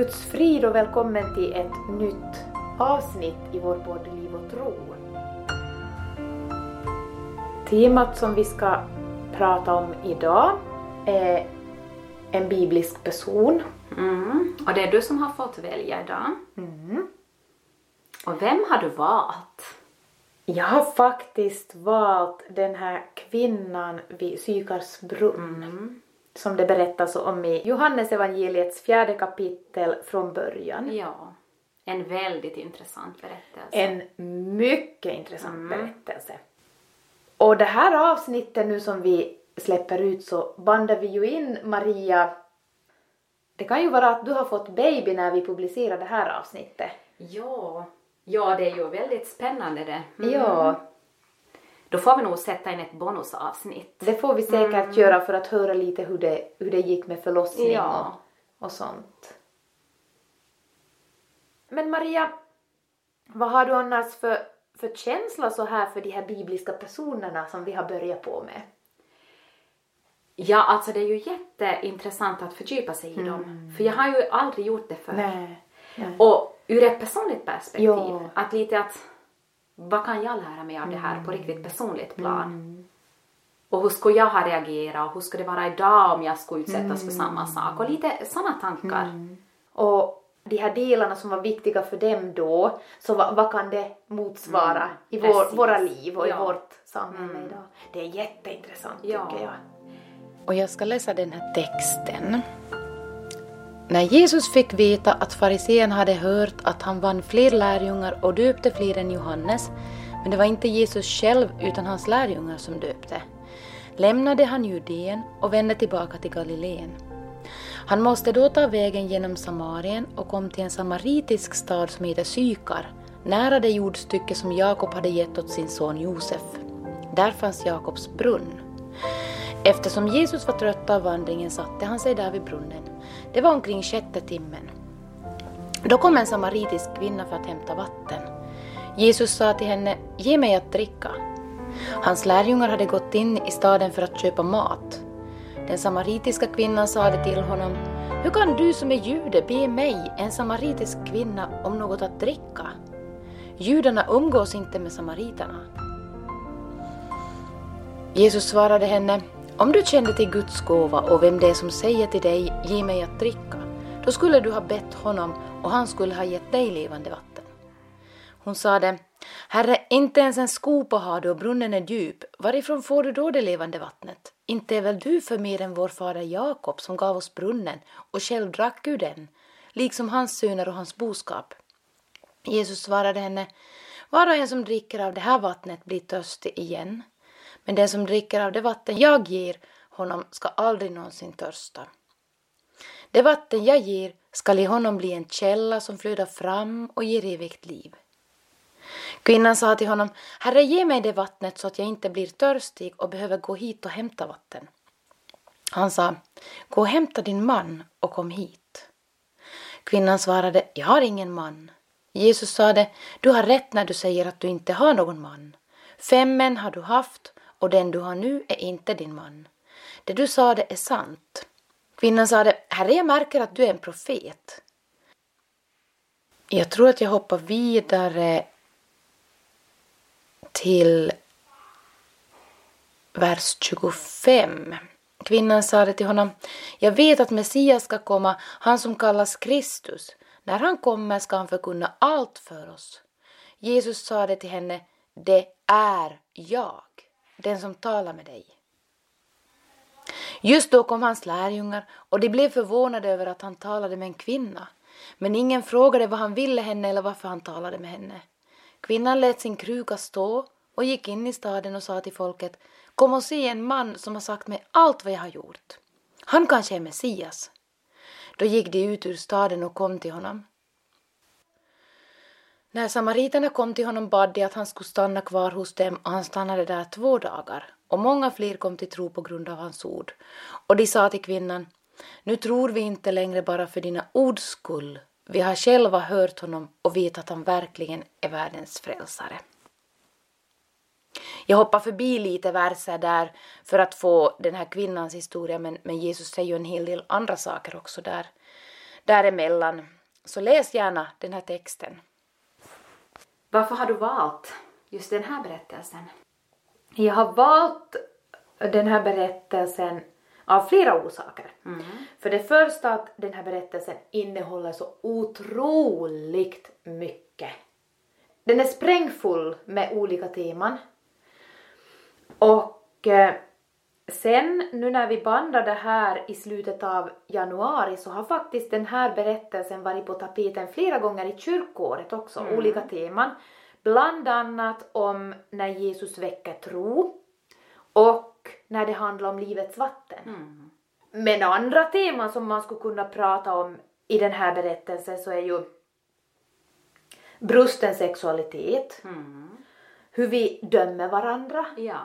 Guds frid och välkommen till ett nytt avsnitt i vår podd Liv och tro. Temat som vi ska prata om idag är en biblisk person. Mm. Och det är du som har fått välja idag. Mm. Och vem har du valt? Jag har faktiskt valt den här kvinnan vid Sykars brunn. Som det berättas om i Johannes evangeliets fjärde kapitel från början. Ja, en väldigt intressant berättelse. En mycket intressant berättelse. Och det här avsnittet nu som vi släpper ut så bandar vi ju in Maria. Det kan ju vara att du har fått baby när vi publicerar det här avsnittet. Ja, ja det är ju väldigt spännande det. Mm. Ja, Då får vi nog sätta in ett bonusavsnitt. det får vi säkert göra för att höra lite hur det, hur det gick med förlossning Ja. och, och sånt. Men Maria, vad har du annars för, för känsla så här för de här bibliska personerna som vi har börjat på med? Ja, alltså det är ju jätteintressant att fördjupa sig i dem. För jag har ju aldrig gjort det förr. Nej. Och ur ett personligt perspektiv, Ja. att lite att vad kan jag lära mig av det här på riktigt personligt plan? Och hur skulle jag ha reagerat och hur skulle det vara idag om jag skulle utsättas för samma sak? Och lite sådana tankar. Och de här delarna som var viktiga för dem då, så vad, vad kan det motsvara Mm, i vår, våra liv och i Ja. vårt samhälle idag? Det är jätteintressant Ja. tycker jag. Och jag ska läsa den här texten. När Jesus fick veta att farisén hade hört att han vann fler lärjungar och döpte fler än Johannes, men det var inte Jesus själv utan hans lärjungar som döpte, lämnade han Judeen och vände tillbaka till Galileen. Han måste då ta vägen genom Samarien och kom till en samaritisk stad som heter Sykar, nära det jordstycke som Jakob hade gett åt sin son Josef. Där fanns Jakobs brunn. Eftersom Jesus var trött av vandringen satte han sig där vid brunnen. Det var omkring sjätte timmen. Då kom en samaritisk kvinna för att hämta vatten. Jesus sa till henne, ge mig att dricka. Hans lärjungar hade gått in i staden för att köpa mat. Den samaritiska kvinnan sade till honom, hur kan du som är jude be mig, en samaritisk kvinna, om något att dricka? Judarna umgås inte med samariterna. Jesus svarade henne, om du kände till Guds gåva och vem det är som säger till dig, ge mig att dricka, då skulle du ha bett honom och han skulle ha gett dig levande vatten. Hon sade, Herre, inte ens en skopa har du och brunnen är djup, varifrån får du då det levande vattnet? Inte är väl du för mer än vår fader Jakob som gav oss brunnen och själv drack ur den, liksom hans söner och hans boskap. Jesus svarade henne, var och en som dricker av det här vattnet blir törstig igen. Men den som dricker av det vatten jag ger honom ska aldrig någonsin törsta. Det vatten jag ger skall i honom bli en källa som flödar fram och ger evigt liv. Kvinnan sa till honom, Herre ge mig det vattnet så att jag inte blir törstig och behöver gå hit och hämta vatten. Han sa, gå och hämta din man och kom hit. Kvinnan svarade, jag har ingen man. Jesus sade, du har rätt när du säger att du inte har någon man. Fem män har du haft och den du har nu är inte din man. Det du sade är sant. Kvinnan sade, Herre jag märker att du är en profet. Jag tror att jag hoppar vidare till vers 25. Kvinnan sade till honom, jag vet att Messias ska komma, han som kallas Kristus. När han kommer ska han förkunna allt för oss. Jesus sade till henne, det är jag, den som talar med dig. Just då kom hans lärjungar och de blev förvånade över att han talade med en kvinna. Men ingen frågade vad han ville henne eller varför han talade med henne. Kvinnan lät sin kruka stå och gick in i staden och sa till folket Kom och se en man som har sagt mig allt vad jag har gjort. Han kanske är Messias. Då gick de ut ur staden och kom till honom. När samariterna kom till honom bad de att han skulle stanna kvar hos dem och han stannade där två dagar och många fler kom till tro på grund av hans ord. Och de sa till kvinnan, nu tror vi inte längre bara för dina ords skull, vi har själva hört honom och vet att han verkligen är världens frälsare. Jag hoppar förbi lite verser där för att få den här kvinnans historia men, men Jesus säger ju en hel del andra saker också där. däremellan. Så läs gärna den här texten. Varför har du valt just den här berättelsen? Jag har valt den här berättelsen av flera orsaker. För det första att den här berättelsen innehåller så otroligt mycket. Den är sprängfull med olika teman. Och eh, sen nu när vi bandar det här i slutet av januari så har faktiskt den här berättelsen varit på tapeten flera gånger i kyrkåret också, olika teman. Bland annat om när Jesus väcker tro och när det handlar om livets vatten. Men andra teman som man skulle kunna prata om i den här berättelsen så är ju brusten sexualitet, hur vi dömer varandra, Ja.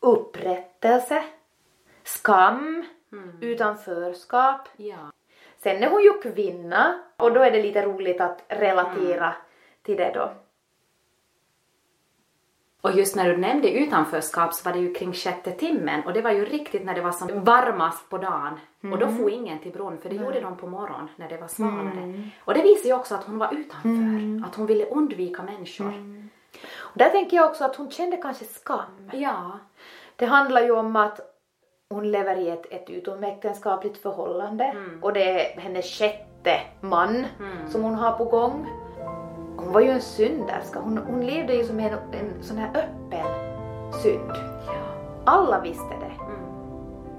Upprättelse, skam, utanförskap. Ja. Sen är hon ju kvinna och då är det lite roligt att relatera till det då. Och just när du nämnde utanförskap så var det ju kring sjätte timmen och det var ju riktigt när det var som varmast på dagen. Och då får ingen till bron för det gjorde de på morgonen när det var svalare. Och det visar ju också att hon var utanför, att hon ville undvika människor. Och där tänker jag också att hon kände kanske skam. Ja. Det handlar ju om att hon lever i ett, ett utomäktenskapligt förhållande och det är hennes sjätte man som hon har på gång. Hon var ju en synderska, hon, hon levde ju som en, en sån här öppen synd. Alla visste det.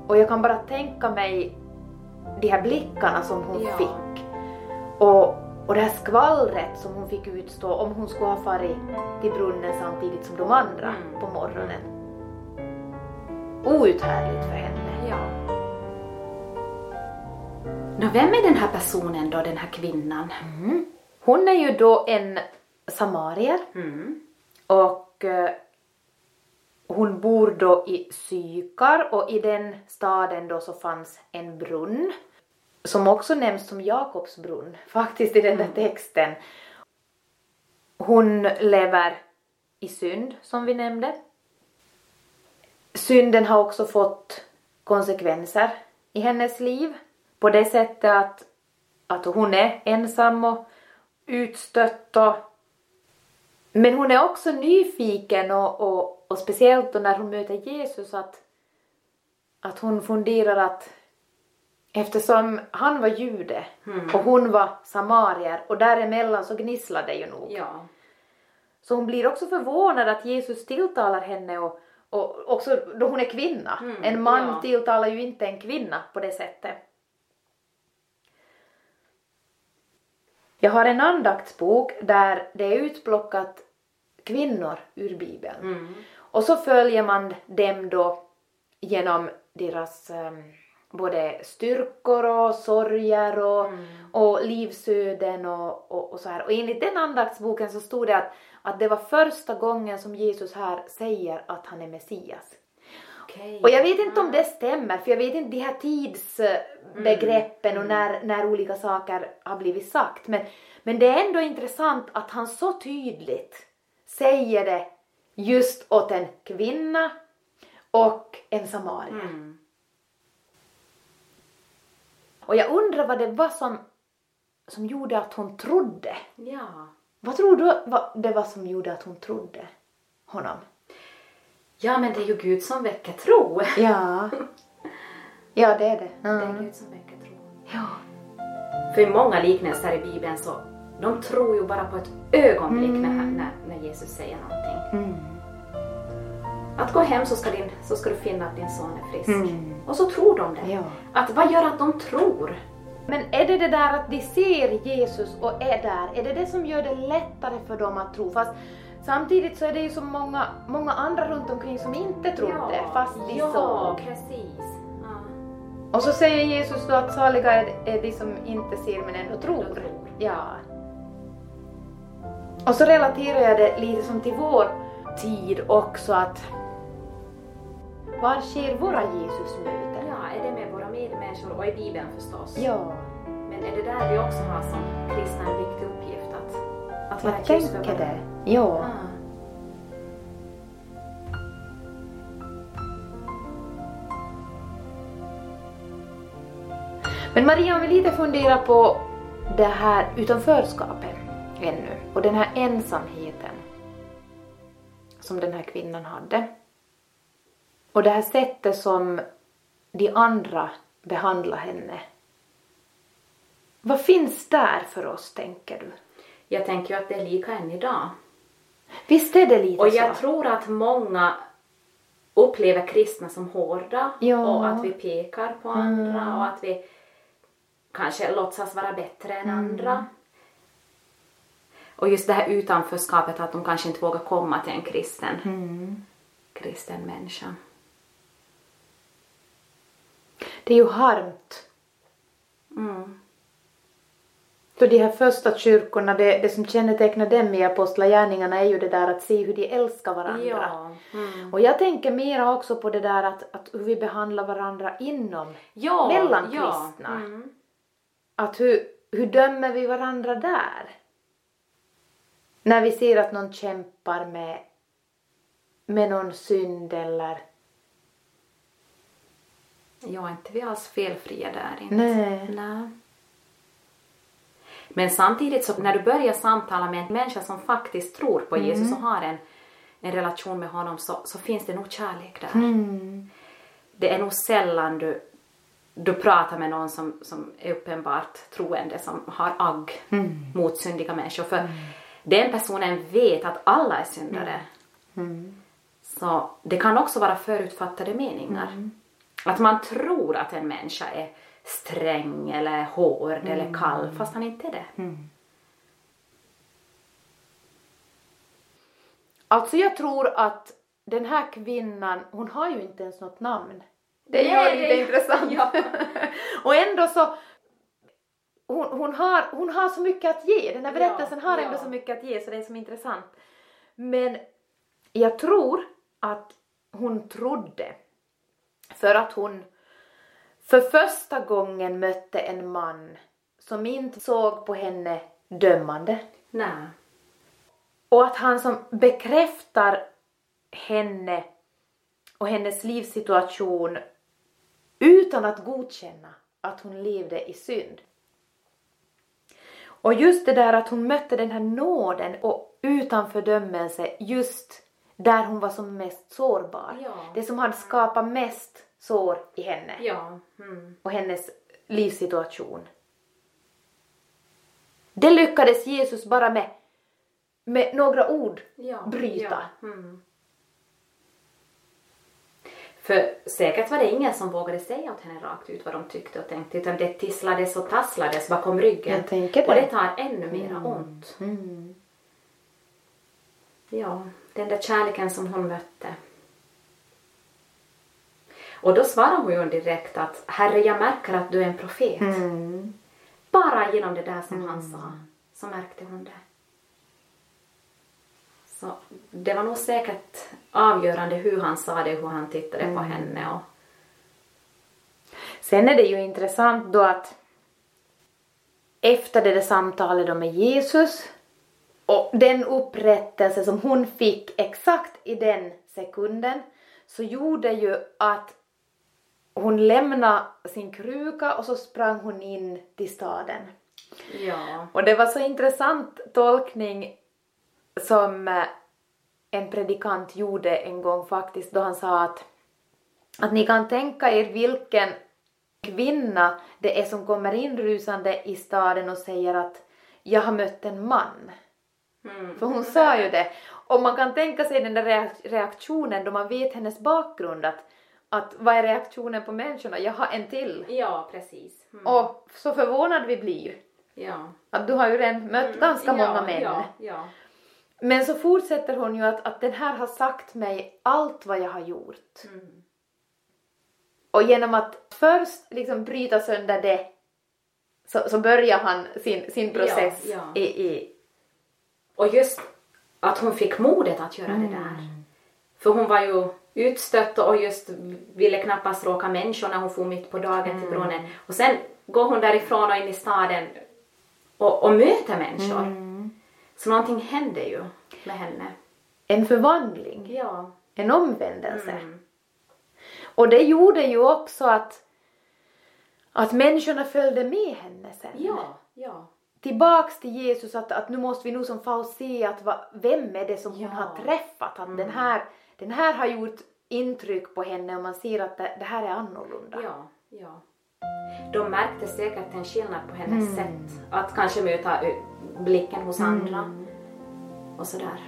Och jag kan bara tänka mig de här blickarna som hon Ja. fick. Och, och det här skvallret som hon fick utstå om hon skulle ha farit till brunnen samtidigt som de andra Mm. på morgonen. Outhärdligt för henne. Ja. Nå, vem är den här personen då, den här kvinnan? Hon är ju då en samarier Mm. och eh, hon bor då i Sykar och i den staden då så fanns en brunn som också nämns som Jakobs brunn faktiskt i den där texten. Hon lever i synd som vi nämnde. Synden har också fått konsekvenser i hennes liv på det sättet att, att hon är ensam och utstött och men hon är också nyfiken och, och, och speciellt då när hon möter Jesus att, att hon funderar att eftersom han var jude och hon var samarier och däremellan så gnisslar det ju nog. Ja. Så hon blir också förvånad att Jesus tilltalar henne och, och också då hon är kvinna. Mm, en man ja. tilltalar ju inte en kvinna på det sättet. Jag har en andaktsbok där det är utplockat kvinnor ur Bibeln. Mm. Och så följer man dem då genom deras um, både styrkor och sorger och, Mm. och livsöden och, och, och så här. Och enligt den andaktsboken så stod det att, att det var första gången som Jesus här säger att han är Messias. Okej. Och jag vet inte om det stämmer, för jag vet inte de här tidsbegreppen och när, när olika saker har blivit sagt. Men, men det är ändå intressant att han så tydligt säger det just åt en kvinna och en samarier. Mm. Och jag undrar vad det var som, som gjorde att hon trodde. Ja. Vad tror du vad det var som gjorde att hon trodde honom? Ja, men det är ju Gud som väcker tro. Ja. Ja, det är det. Det är Mm. Gud som väcker tro. Ja. För i många liknelser i Bibeln så de tror ju bara på ett ögonblick när, när, när Jesus säger någonting. Mm. Att gå hem så ska, din, så ska du finna att din son är frisk. Mm. Och så tror de det. Ja. Att vad gör att de tror? Men är det det där att de ser Jesus och är där, är det det som gör det lättare för dem att tro? Fast samtidigt så är det ju så många, många andra runt omkring som inte trodde fast de ja, såg. precis. Ja. Och så säger Jesus då att saliga är, är de som inte ser men ändå tror. Tror. Ja. Och så relaterar jag det lite som till vår tid också att var sker våra Jesusmöten? ja, är det med våra medmänniskor och i Bibeln förstås. Ja, Men är det där vi också har som kristna en viktig uppgift att, att vara ljus för tänker det. Ja. Ja. Men Maria, om vi lite funderar på det här utanförskapet ännu och den här ensamheten som den här kvinnan hade. Och det här sättet som de andra behandlar henne. Vad finns där för oss, tänker du? Jag tänker ju att det är lika än idag. Visst är det lite Och jag så? tror att många upplever kristna som hårda Ja. Mm. och att vi pekar på andra och att vi kanske låtsas vara bättre än Mm. andra. Och just det här utanförskapet att de kanske inte vågar komma till en kristen, Mm. kristen människa. Det är ju harmt. Mm. För de här första kyrkorna, det, det som kännetecknar dem i apostlagärningarna är ju det där att se hur de älskar varandra. Ja. Mm. Och jag tänker mera också på det där att, att hur vi behandlar varandra inom, Ja, mellan ja. kristna. Mm. Att hur, hur dömer vi varandra där? När vi ser att någon kämpar med, med någon synd eller... Ja, inte vi alls felfria där inte. Nej. Nej. Men samtidigt så när du börjar samtala med en människa som faktiskt tror på Jesus och har en, en relation med honom så, så finns det nog kärlek där. Det är nog sällan du, du pratar med någon som, som är uppenbart troende som har agg mot syndiga människor. För den personen vet att alla är syndare. Så det kan också vara förutfattade meningar. Att man tror att en människa är sträng eller hård eller kall fast han inte är det. Alltså jag tror att den här kvinnan, hon har ju inte ens något namn. Det är Nej, lite det är- intressant. ja. och ändå så, hon, hon, har, hon har så mycket att ge. Den här Ja, berättelsen har ja. ändå så mycket att ge så det är som intressant. Men jag tror att hon trodde för att hon för första gången mötte en man som inte såg på henne dömande. Nej. Och att han som bekräftar henne och hennes livssituation utan att godkänna att hon levde i synd. Och just det där att hon mötte den här nåden och utan fördömelse just där hon var som mest sårbar. Ja. Det som hade skapat mest sår i henne Ja. Mm. och hennes livssituation. Det lyckades Jesus bara med, med några ord Ja. bryta. Mm. För säkert var det ingen som vågade säga åt henne rakt ut vad de tyckte och tänkte utan det tisslades och tasslades bakom ryggen. Tänker Och det. det tar ännu mera ont. Mm. Ja, den där kärleken som hon mötte. Och då svarar hon ju direkt att Herre, jag märker att du är en profet. Mm. Bara genom det där som han sa så märkte hon det. Så det var nog säkert avgörande hur han sa det, hur han tittade på henne och Sen är det ju intressant då att efter det där samtalet då med Jesus och den upprättelse som hon fick exakt i den sekunden så gjorde ju att hon lämnade sin kruka och så sprang hon in till staden. ja. Och det var så intressant tolkning som eh, en predikant gjorde en gång faktiskt då han sa att, att ni kan tänka er vilken kvinna det är som kommer in rusande i staden och säger att jag har mött en man. För hon sa ju det. Och man kan tänka sig den där reak- reaktionen då man vet hennes bakgrund att, att vad är reaktionen på människorna? Jag har en till. Ja, precis. Mm. Och så förvånad vi blir. Ja. Att du har ju redan mött ganska många ja, män. Ja, ja. Men så fortsätter hon ju att, att den här har sagt mig allt vad jag har gjort. Mm. Och genom att först liksom bryta sönder det så, så börjar han sin, sin process Ja, ja. I, i... Och just att hon fick modet att göra det där. För hon var ju utstött och just ville knappast råka människor när hon for mitt på dagen till brunnen. Och sen går hon därifrån och in i staden och, och möter människor. Så någonting hände ju med henne. En förvandling, Ja. en omvändelse. Mm. Och det gjorde ju också att, Att människorna följde med henne sen. Ja, ja. Tillbaks till Jesus, att, att nu måste vi nog som få se att va, vem är det som hon Ja. har träffat. Att Mm. den, här, den här har gjort intryck på henne och man ser att det, det här är annorlunda. Ja, ja. De märkte säkert en skillnad på hennes Mm. sätt att kanske möta ö, blicken hos andra och sådär.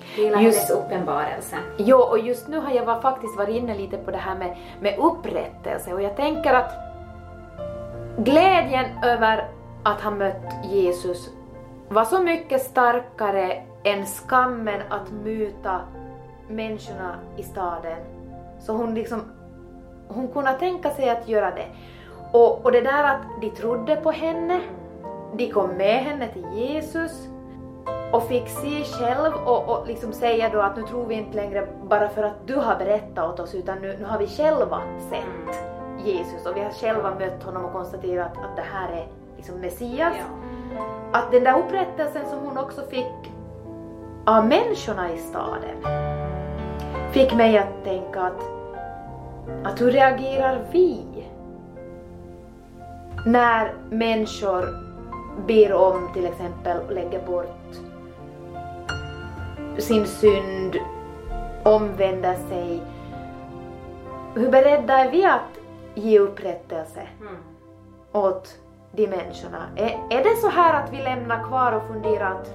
Hela Just- hennes uppenbarelse. Jo, och just nu har jag var, faktiskt varit inne lite på det här med, med upprättelse och jag tänker att glädjen över att ha mött Jesus var så mycket starkare än skammen att möta människorna i staden. Så hon liksom, hon kunde tänka sig att göra det. Och, och det där att de trodde på henne, de kom med henne till Jesus och fick se själv och, och liksom säga då att nu tror vi inte längre bara för att du har berättat åt oss utan nu, nu har vi själva sett Jesus och vi har själva mött honom och konstaterat att det här är liksom Messias. Ja. Att den där upprättelsen som hon också fick av människorna i staden fick mig att tänka att, att hur reagerar vi när människor ber om till exempel och lägger bort sin synd, omvänder sig. Hur beredda är vi att ge upprättelse Mm. åt de människorna? Är, är det så här att vi lämnar kvar och funderar att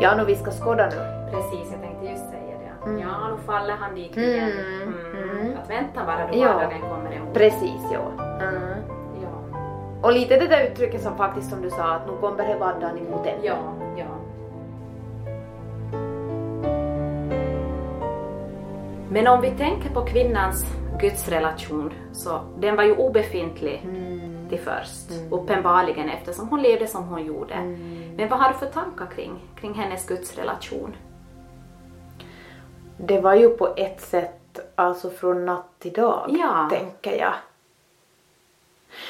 ja, nu vi ska skåda nu. Precis, jag tänkte just säga det. Mm. Ja, nu faller han dit igen. Mm, Mm. mm. Att vänta bara då Ja. vardagen kommer emot. Precis, ja. Mm. Ja, Och lite det där uttrycket som faktiskt som du sa att nu kommer det vardagen emot en. ja, ja. Men om vi tänker på kvinnans gudsrelation så den var ju obefintlig Mm. till först, uppenbarligen eftersom hon levde som hon gjorde. Mm. Men vad har du för tankar kring, kring hennes gudsrelation? Det var ju på ett sätt alltså från natt till dag, Ja. tänker jag.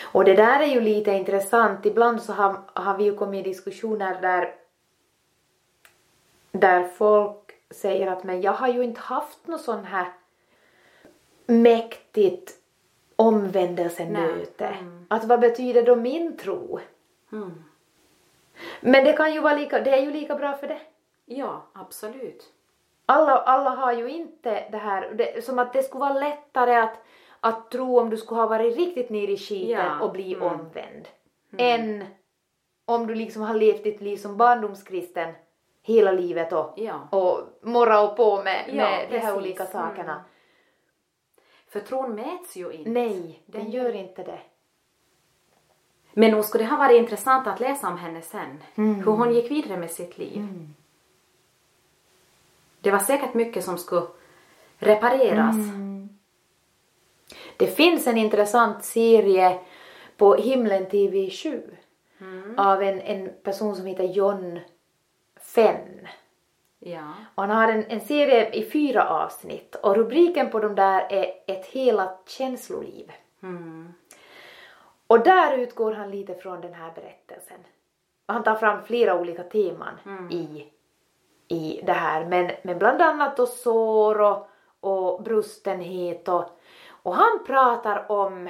Och det där är ju lite intressant. Ibland så har, har vi ju kommit i diskussioner där, där folk säger att men jag har ju inte haft något sån här mäktigt omvändelsemöte. Mm. Att vad betyder då min tro? Mm. Men det kan ju vara lika, det är ju lika bra för det. Ja, absolut. alla, alla har ju inte det här, det, som att det skulle vara lättare att, att tro om du skulle ha varit riktigt nere i skiten Ja, och bli mm. omvänd. Än om du liksom har levt ditt liv som barndomskristen hela livet och, Ja. och morra och på med, Ja, med de här precis. olika sakerna. Mm. För tron mäts ju inte. Nej, den gör inte det. Men nog skulle det ha varit intressant att läsa om henne sen. Mm. Hur hon gick vidare med sitt liv. Det var säkert mycket som skulle repareras. Mm. Det finns en intressant serie på Himlen TV 7 av en, en person som heter John Fenn. Ja. Och han har en, en serie i fyra avsnitt och rubriken på de där är Ett helat känsloliv. Mm. Och där utgår han lite från den här berättelsen. Och han tar fram flera olika teman i, i det här, men, men bland annat då sår och, och brustenhet och, och han pratar om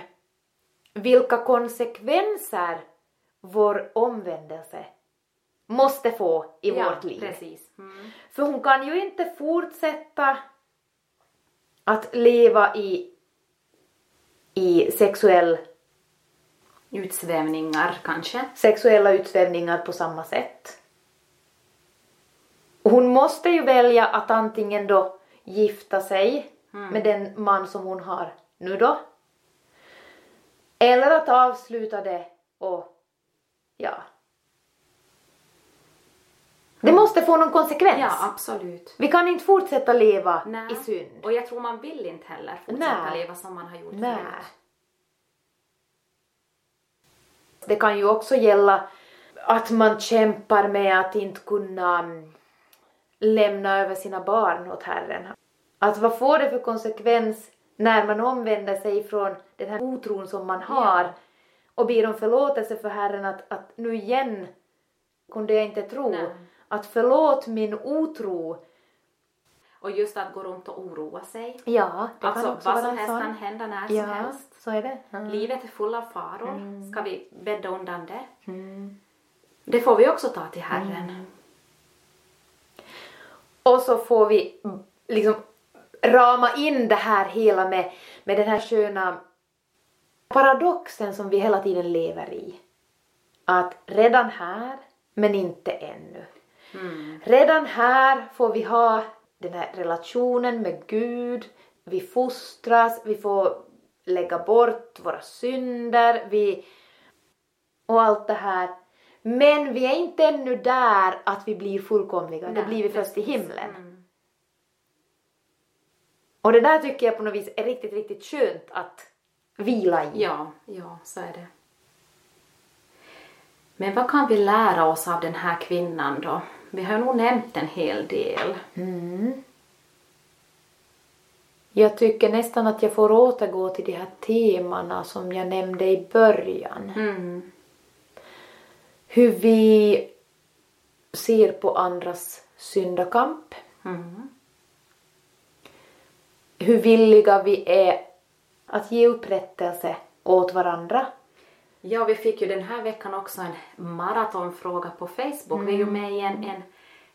vilka konsekvenser vår omvändelse måste få i ja, vårt liv. Precis. Mm. För hon kan ju inte fortsätta att leva i, i sexuell, Utsvävningar kanske. sexuella utsvävningar på samma sätt. Hon måste ju välja att antingen då gifta sig med den man som hon har nu då. Eller att avsluta det och ja. Det måste få någon konsekvens. Ja, absolut. Vi kan inte fortsätta leva Nej. i synd. Och jag tror man vill inte heller fortsätta Nej. leva som man har gjort Nej. förut. Det kan ju också gälla att man kämpar med att inte kunna mm, lämna över sina barn åt Herren. Att vad får det för konsekvens när man omvänder sig från den här otron som man har Ja. och ber om förlåtelse för Herren att, att nu igen kunde jag inte tro. Nej. Att förlåt min otro. Och just att gå runt och oroa sig. Ja, det Alltså kan också vad som helst kan hända när ja, som helst. så är det. Mm. Livet är full av faror. Ska vi bädda undan det? Mm. Det får vi också ta till Herren. Och så får vi mm, liksom rama in det här hela med, med den här sköna paradoxen som vi hela tiden lever i. Att redan här, men inte ännu. Mm. Redan här får vi ha den här relationen med Gud, vi fostras, vi får lägga bort våra synder, vi... och allt det här. Men vi är inte ännu där att vi blir fullkomliga, det Nej, blir vi först i himlen. Mm. Och det där tycker jag på något vis är riktigt, riktigt skönt att vila i. Ja, ja, så är det. Men vad kan vi lära oss av den här kvinnan då? Vi har nog nämnt en hel del. Mm. Jag tycker nästan att jag får återgå till de här temana som jag nämnde i början. Mm. Hur vi ser på andras syndakamp. Mm. Hur villiga vi är att ge upprättelse åt varandra. Ja, vi fick ju den här veckan också en maratonfråga på Facebook. Vi är ju med i en, en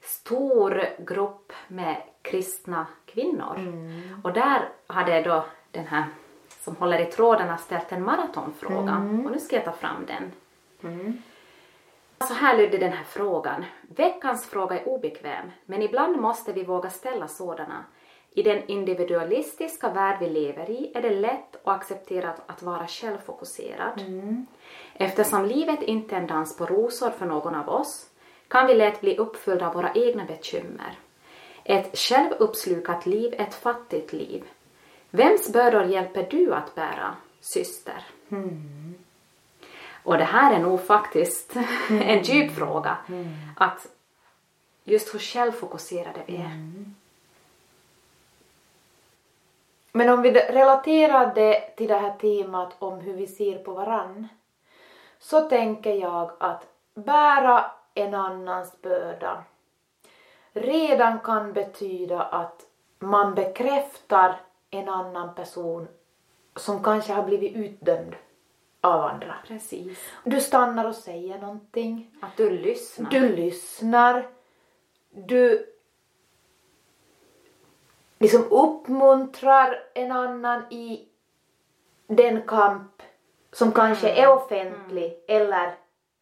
stor grupp med kristna kvinnor. Och där hade då den här som håller i trådarna ställt en maratonfråga. Och nu ska jag ta fram den. Så här lydde den här frågan. Veckans fråga är obekväm, men ibland måste vi våga ställa sådana. I den individualistiska värld vi lever i är det lätt att acceptera att- vara självfokuserad. Eftersom livet inte är en dans på rosor för någon av oss kan vi lätt bli uppfyllda av våra egna bekymmer. Ett självuppslukat liv är ett fattigt liv. Vems bördor hjälper du att bära, syster? Och det här är nog faktiskt en djup fråga. Att just hur självfokuserade vi är. Men om vi relaterar det till det här temat om hur vi ser på varann så tänker jag att bära en annans börda redan kan betyda att man bekräftar en annan person som kanske har blivit utdömd av andra. Precis. Du stannar och säger någonting. Att du lyssnar. Du lyssnar. Du liksom uppmuntrar en annan i den kamp som kanske är offentlig eller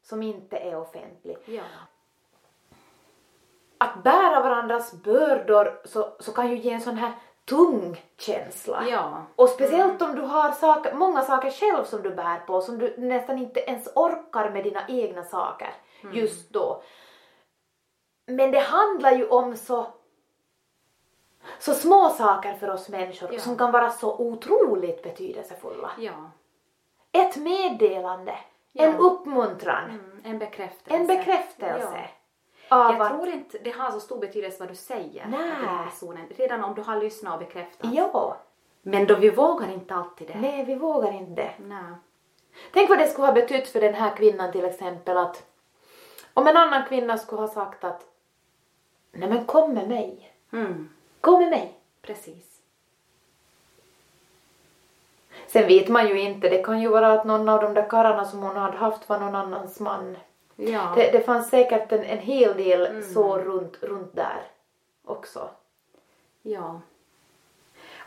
som inte är offentlig. Ja. Att bära varandras bördor så, så kan ju ge en sån här tung känsla. Ja. Och speciellt om du har saker, många saker själv som du bär på som du nästan inte ens orkar med dina egna saker just då. Men det handlar ju om så, så små saker för oss människor Ja. som kan vara så otroligt betydelsefulla. Ja. Ett meddelande, Ja. en uppmuntran, Mm, en bekräftelse. en bekräftelse. Jag att, tror inte det har så stor betydelse vad du säger Nej. till den personen. Redan om du har lyssnat och bekräftat. ja, Men då vi vågar inte alltid det. nej vi vågar inte. Nej. Tänk vad det skulle ha betytt för den här kvinnan till exempel att om en annan kvinna skulle ha sagt att nej men kom med mig, Mm, kom med mig. precis. Sen vet man ju inte, det kan ju vara att någon av de där karlarna som hon hade haft var någon annans man. Ja. Det, det fanns säkert en, en hel del så runt, runt där också. Ja.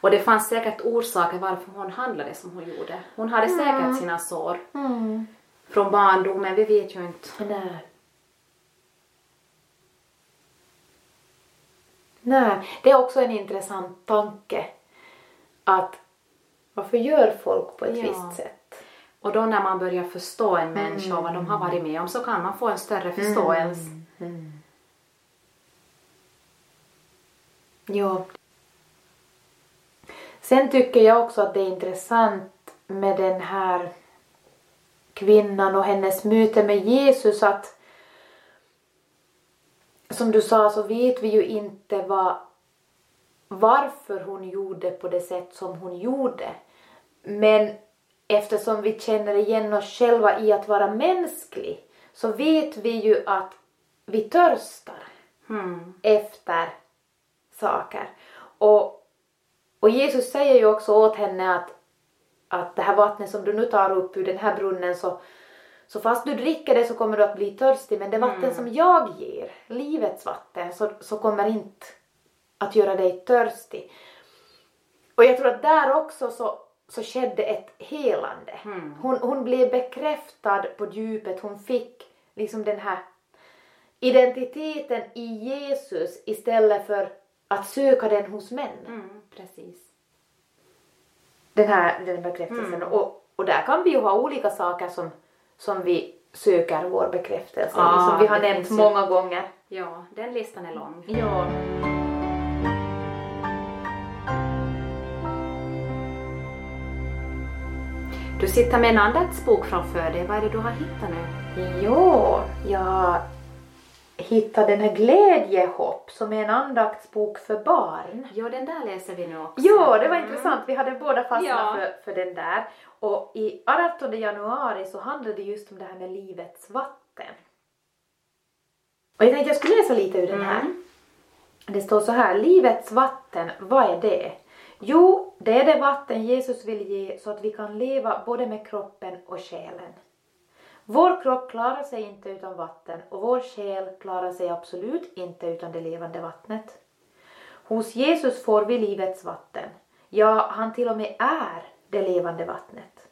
Och det fanns säkert orsaker varför hon handlade som hon gjorde. Hon hade säkert sina sår Mm. från barndomen, vi vet ju inte. Nej. Nej, det är också en intressant tanke att varför gör folk på ett Ja. visst sätt? Och då när man börjar förstå en människa och vad de har varit med om så kan man få en större förståelse. Ja. Sen tycker jag också att det är intressant med den här kvinnan och hennes möte med Jesus att som du sa så vet vi ju inte vad, varför hon gjorde på det sätt som hon gjorde. Men eftersom vi känner igen oss själva i att vara mänsklig så vet vi ju att vi törstar Mm. efter saker. Och, och Jesus säger ju också åt henne att, att det här vattnet som du nu tar upp ur den här brunnen så, så fast du dricker det så kommer du att bli törstig men det vatten Mm. som jag ger, livets vatten, så, så kommer inte att göra dig törstig. Och jag tror att där också så, så skedde ett helande. Mm. Hon, hon blev bekräftad på djupet, hon fick liksom den här identiteten i Jesus istället för att söka den hos män. Mm, precis. Den här den bekräftelsen. Mm. Och, och där kan vi ju ha olika saker som, som vi söker vår bekräftelse Ja, som vi har nämnt många gånger. Ja, den listan är lång. Ja. Du sitter med en andaktsbok framför dig. Vad är det du har hittat nu? Jo, jag hittade den här Glädjehopp som är en andaktsbok för barn. Ja, den där läser vi nu också. Ja, det var Mm. intressant. Vi hade båda fastnat Ja. för, för den där. Och i 18 januari så handlade det just om det här med livets vatten. Och jag tänkte jag skulle läsa lite ur den här. Mm. Det står så här, livets vatten, vad är det? Jo, det är det vatten Jesus vill ge så att vi kan leva både med kroppen och själen. Vår kropp klarar sig inte utan vatten och vår själ klarar sig absolut inte utan det levande vattnet. Hos Jesus får vi livets vatten. Ja, han till och med är det levande vattnet.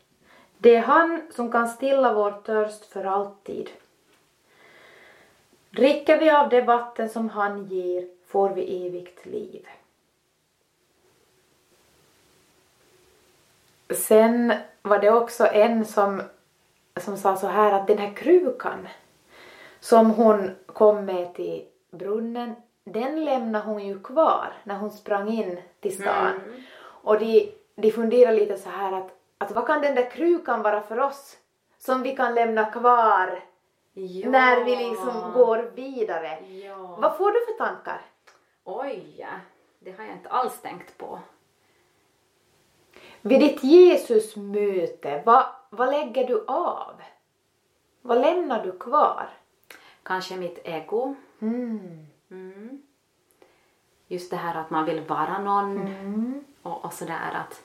Det är han som kan stilla vår törst för alltid. Dricker vi av det vatten som han ger får vi evigt liv. Sen var det också en som, som sa så här att den här krukan som hon kom med till brunnen, den lämnade hon ju kvar när hon sprang in till stan. Och de, de funderar lite så här att, att vad kan den där krukan vara för oss som vi kan lämna kvar Ja. när vi liksom går vidare. Ja. Vad får du för tankar? Oj, det har jag inte alls tänkt på. Vid ditt Jesusmöte, vad, vad lägger du av? Vad lämnar du kvar? Kanske mitt ego. Mm. Mm. Just det här att man vill vara någon Mm. och, och sådär att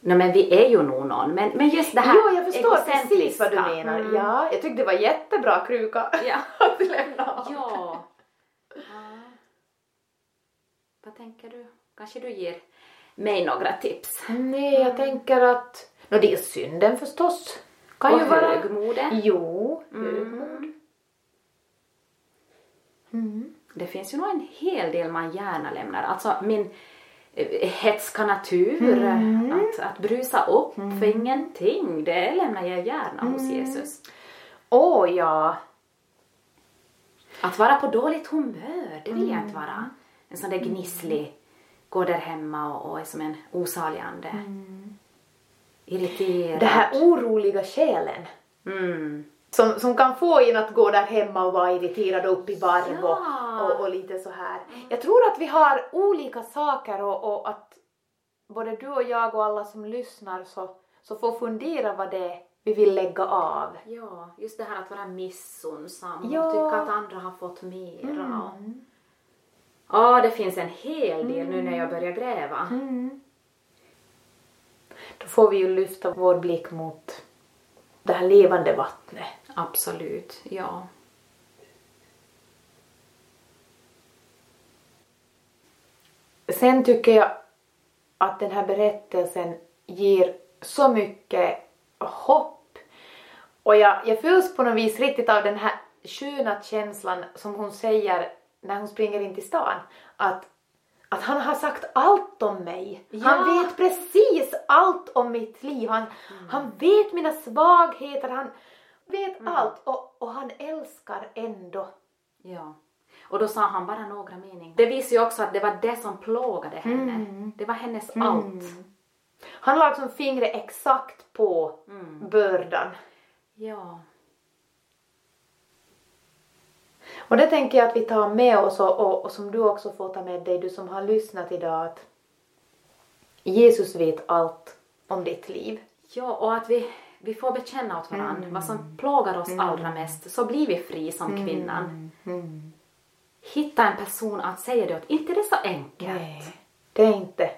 Nej men vi är ju nog någon men, men just det här Jo, jag förstår precis vad du menar. Mm. Ja, jag tyckte det var jättebra kruka Ja. att lämna av. ja. ja. Vad tänker du? Kanske du ger mig några tips? Nej, jag tänker att... Nå, det är synden förstås. Kan och ju vara... högmode. Jo, Mm. högmod. Mm. Det finns ju nog en hel del man gärna lämnar. Alltså min eh, hetska natur, Mm. att, att brusa upp för ingenting, det lämnar jag gärna hos Mm. Jesus. Åh ja. Att vara på dåligt humör, det vill jag Mm. inte vara. En sån där gnisslig, går där hemma och, och är som en osalig ande. Irriterad. Mm. Det här oroliga själen. Mm. Som, som kan få en att gå där hemma och vara irriterad och upp i varv Ja. och, och, och lite så här. Jag tror att vi har olika saker och, och att både du och jag och alla som lyssnar så, så får fundera vad det är vi vill lägga av. Ja, just det här att vara missunnsam Ja. och tycka att andra har fått mera. Mm. Ja, det finns en hel del nu när jag börjar gräva. Mm. Då får vi ju lyfta vår blick mot det här levande vattnet. Absolut, ja. Sen tycker jag att den här berättelsen ger så mycket hopp. Och jag, jag fylls på något vis riktigt av den här sköna känslan som hon säger när hon springer in till stan. Att, att han har sagt allt om mig. Han Ja. vet precis allt om mitt liv. Han, han vet mina svagheter. Han vet allt. Och, och han älskar ändå. ja. Och då sa han bara några meningar. Det visar ju också att det var det som plågade henne. Det var hennes allt. Han la liksom fingret exakt på bördan. Ja. Och det tänker jag att vi tar med oss och, och, och som du också får ta med dig, du som har lyssnat idag, att Jesus vet allt om ditt liv. Ja, och att vi, vi får bekänna åt varandra vad som plågar oss allra mest, så blir vi fri som kvinnan. hitta en person att säga det åt. Inte det är så enkelt. Nej, det är inte.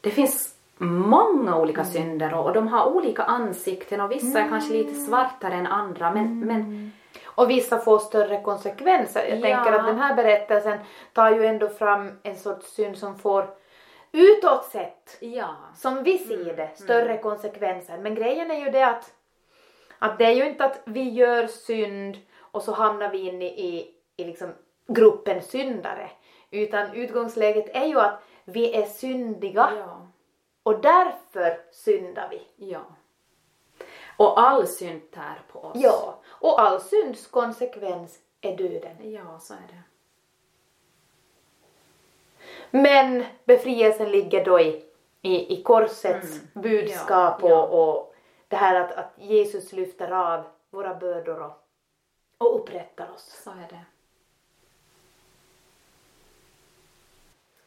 Det finns många olika synder och de har olika ansikten och vissa är kanske lite svartare än andra men, men Och vissa får större konsekvenser. Jag Ja. tänker att den här berättelsen tar ju ändå fram en sorts synd som får utåt sett, ja. som vi ser det, större konsekvenser. Men grejen är ju det att, att det är ju inte att vi gör synd och så hamnar vi in i, i, i liksom gruppen syndare. Utan utgångsläget är ju att vi är syndiga Ja. och därför syndar vi. ja. Och all synd tär på oss. Ja, och all synds konsekvens är döden. Ja, så är det. Men befrielsen ligger då i, i, i korsets budskap Ja, ja. Och, och det här att, att Jesus lyfter av våra bördor och, och upprättar oss. Så är det.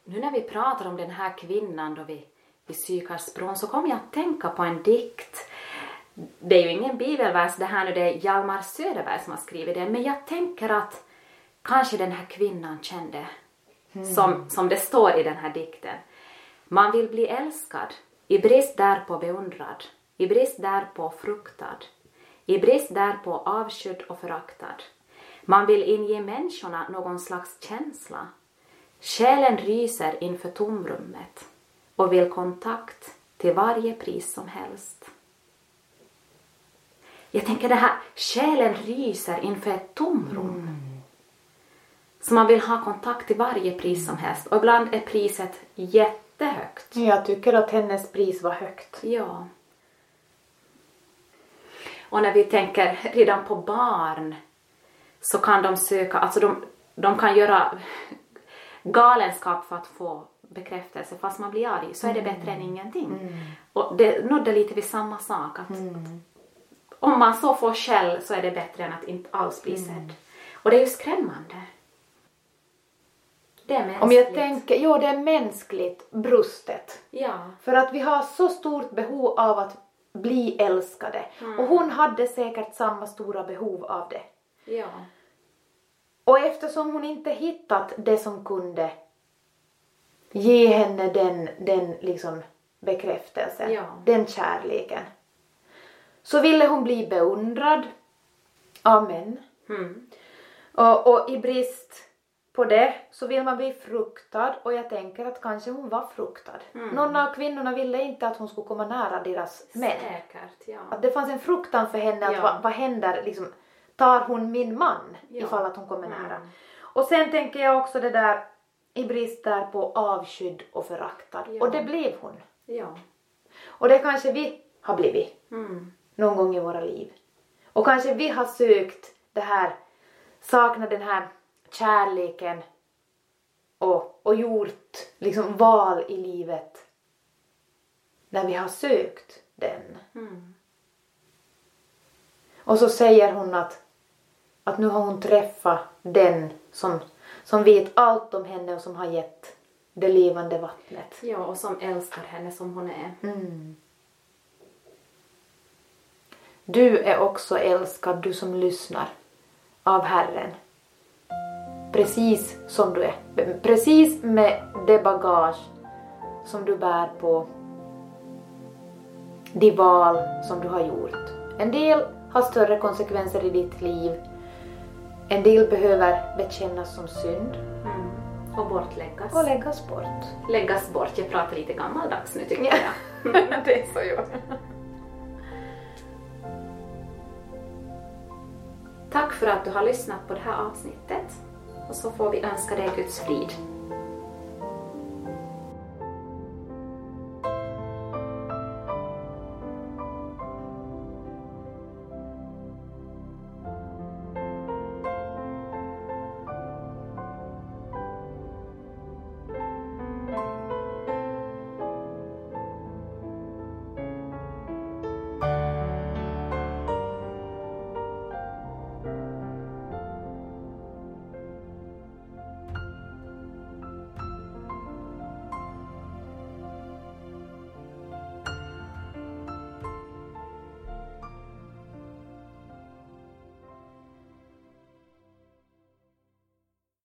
Nu när vi pratar om den här kvinnan då vid, vid Sykarsbron så kommer jag att tänka på en dikt. Det är ju ingen bibelvers det här nu, det är Hjalmar Söderberg som har skrivit den, men jag tänker att kanske den här kvinnan kände, som, som det står i den här dikten. Man vill bli älskad, i brist därpå beundrad, i brist därpå fruktad, i brist därpå avskydd och föraktad. Man vill inge människorna någon slags känsla. Själen ryser inför tomrummet och vill kontakt till varje pris som helst. Jag tänker det här, själen ryser inför ett tomrum. Så man vill ha kontakt till varje pris som helst och ibland är priset jättehögt. Jag tycker att hennes pris var högt. Ja. Och när vi tänker redan på barn så kan de söka, alltså de, de kan göra galenskap för att få bekräftelse fast man blir arg så är det bättre än ingenting. Och det nådde lite vid samma sak att om man så får skäll så är det bättre än att inte alls bli sedd. Och det är ju skrämmande. Det är mänskligt. Om jag tänker, jo det är mänskligt brustet. Ja. För att vi har så stort behov av att bli älskade. Och hon hade säkert samma stora behov av det. Ja. Och eftersom hon inte hittat det som kunde ge henne den, den liksom bekräftelsen, Ja. den kärleken, så ville hon bli beundrad av män. Mm. Och, och i brist på det så vill man bli fruktad och jag tänker att kanske hon var fruktad. Någon av kvinnorna ville inte att hon skulle komma nära deras män. Säkert, ja. Att det fanns en fruktan för henne att Ja. vad, vad händer liksom, tar hon min man Ja. ifall att hon kommer Mm. nära. Och sen tänker jag också det där i brist där på avskydd och föraktad. Ja. Och det blev hon. Ja. Och det kanske vi har blivit Mm. Någon gång i våra liv. Och kanske vi har sökt det här, saknat den här kärleken och, och gjort liksom val i livet när vi har sökt den. Mm. Och så säger hon att, att nu har hon träffat den som, som vet allt om henne och som har gett det levande vattnet. Ja, och som älskar henne som hon är. Mm. Du är också älskad, du som lyssnar, av Herren. Precis som du är. Precis med det bagage som du bär på. De val som du har gjort. En del har större konsekvenser i ditt liv. En del behöver bekännas som synd Mm. Och bortläggas. och läggas bort. Läggas bort. Jag pratar lite gammaldags nu tycker Ja. jag. det är så jag. Tack för att du har lyssnat på det här avsnittet. Och så får vi önska dig Guds frid.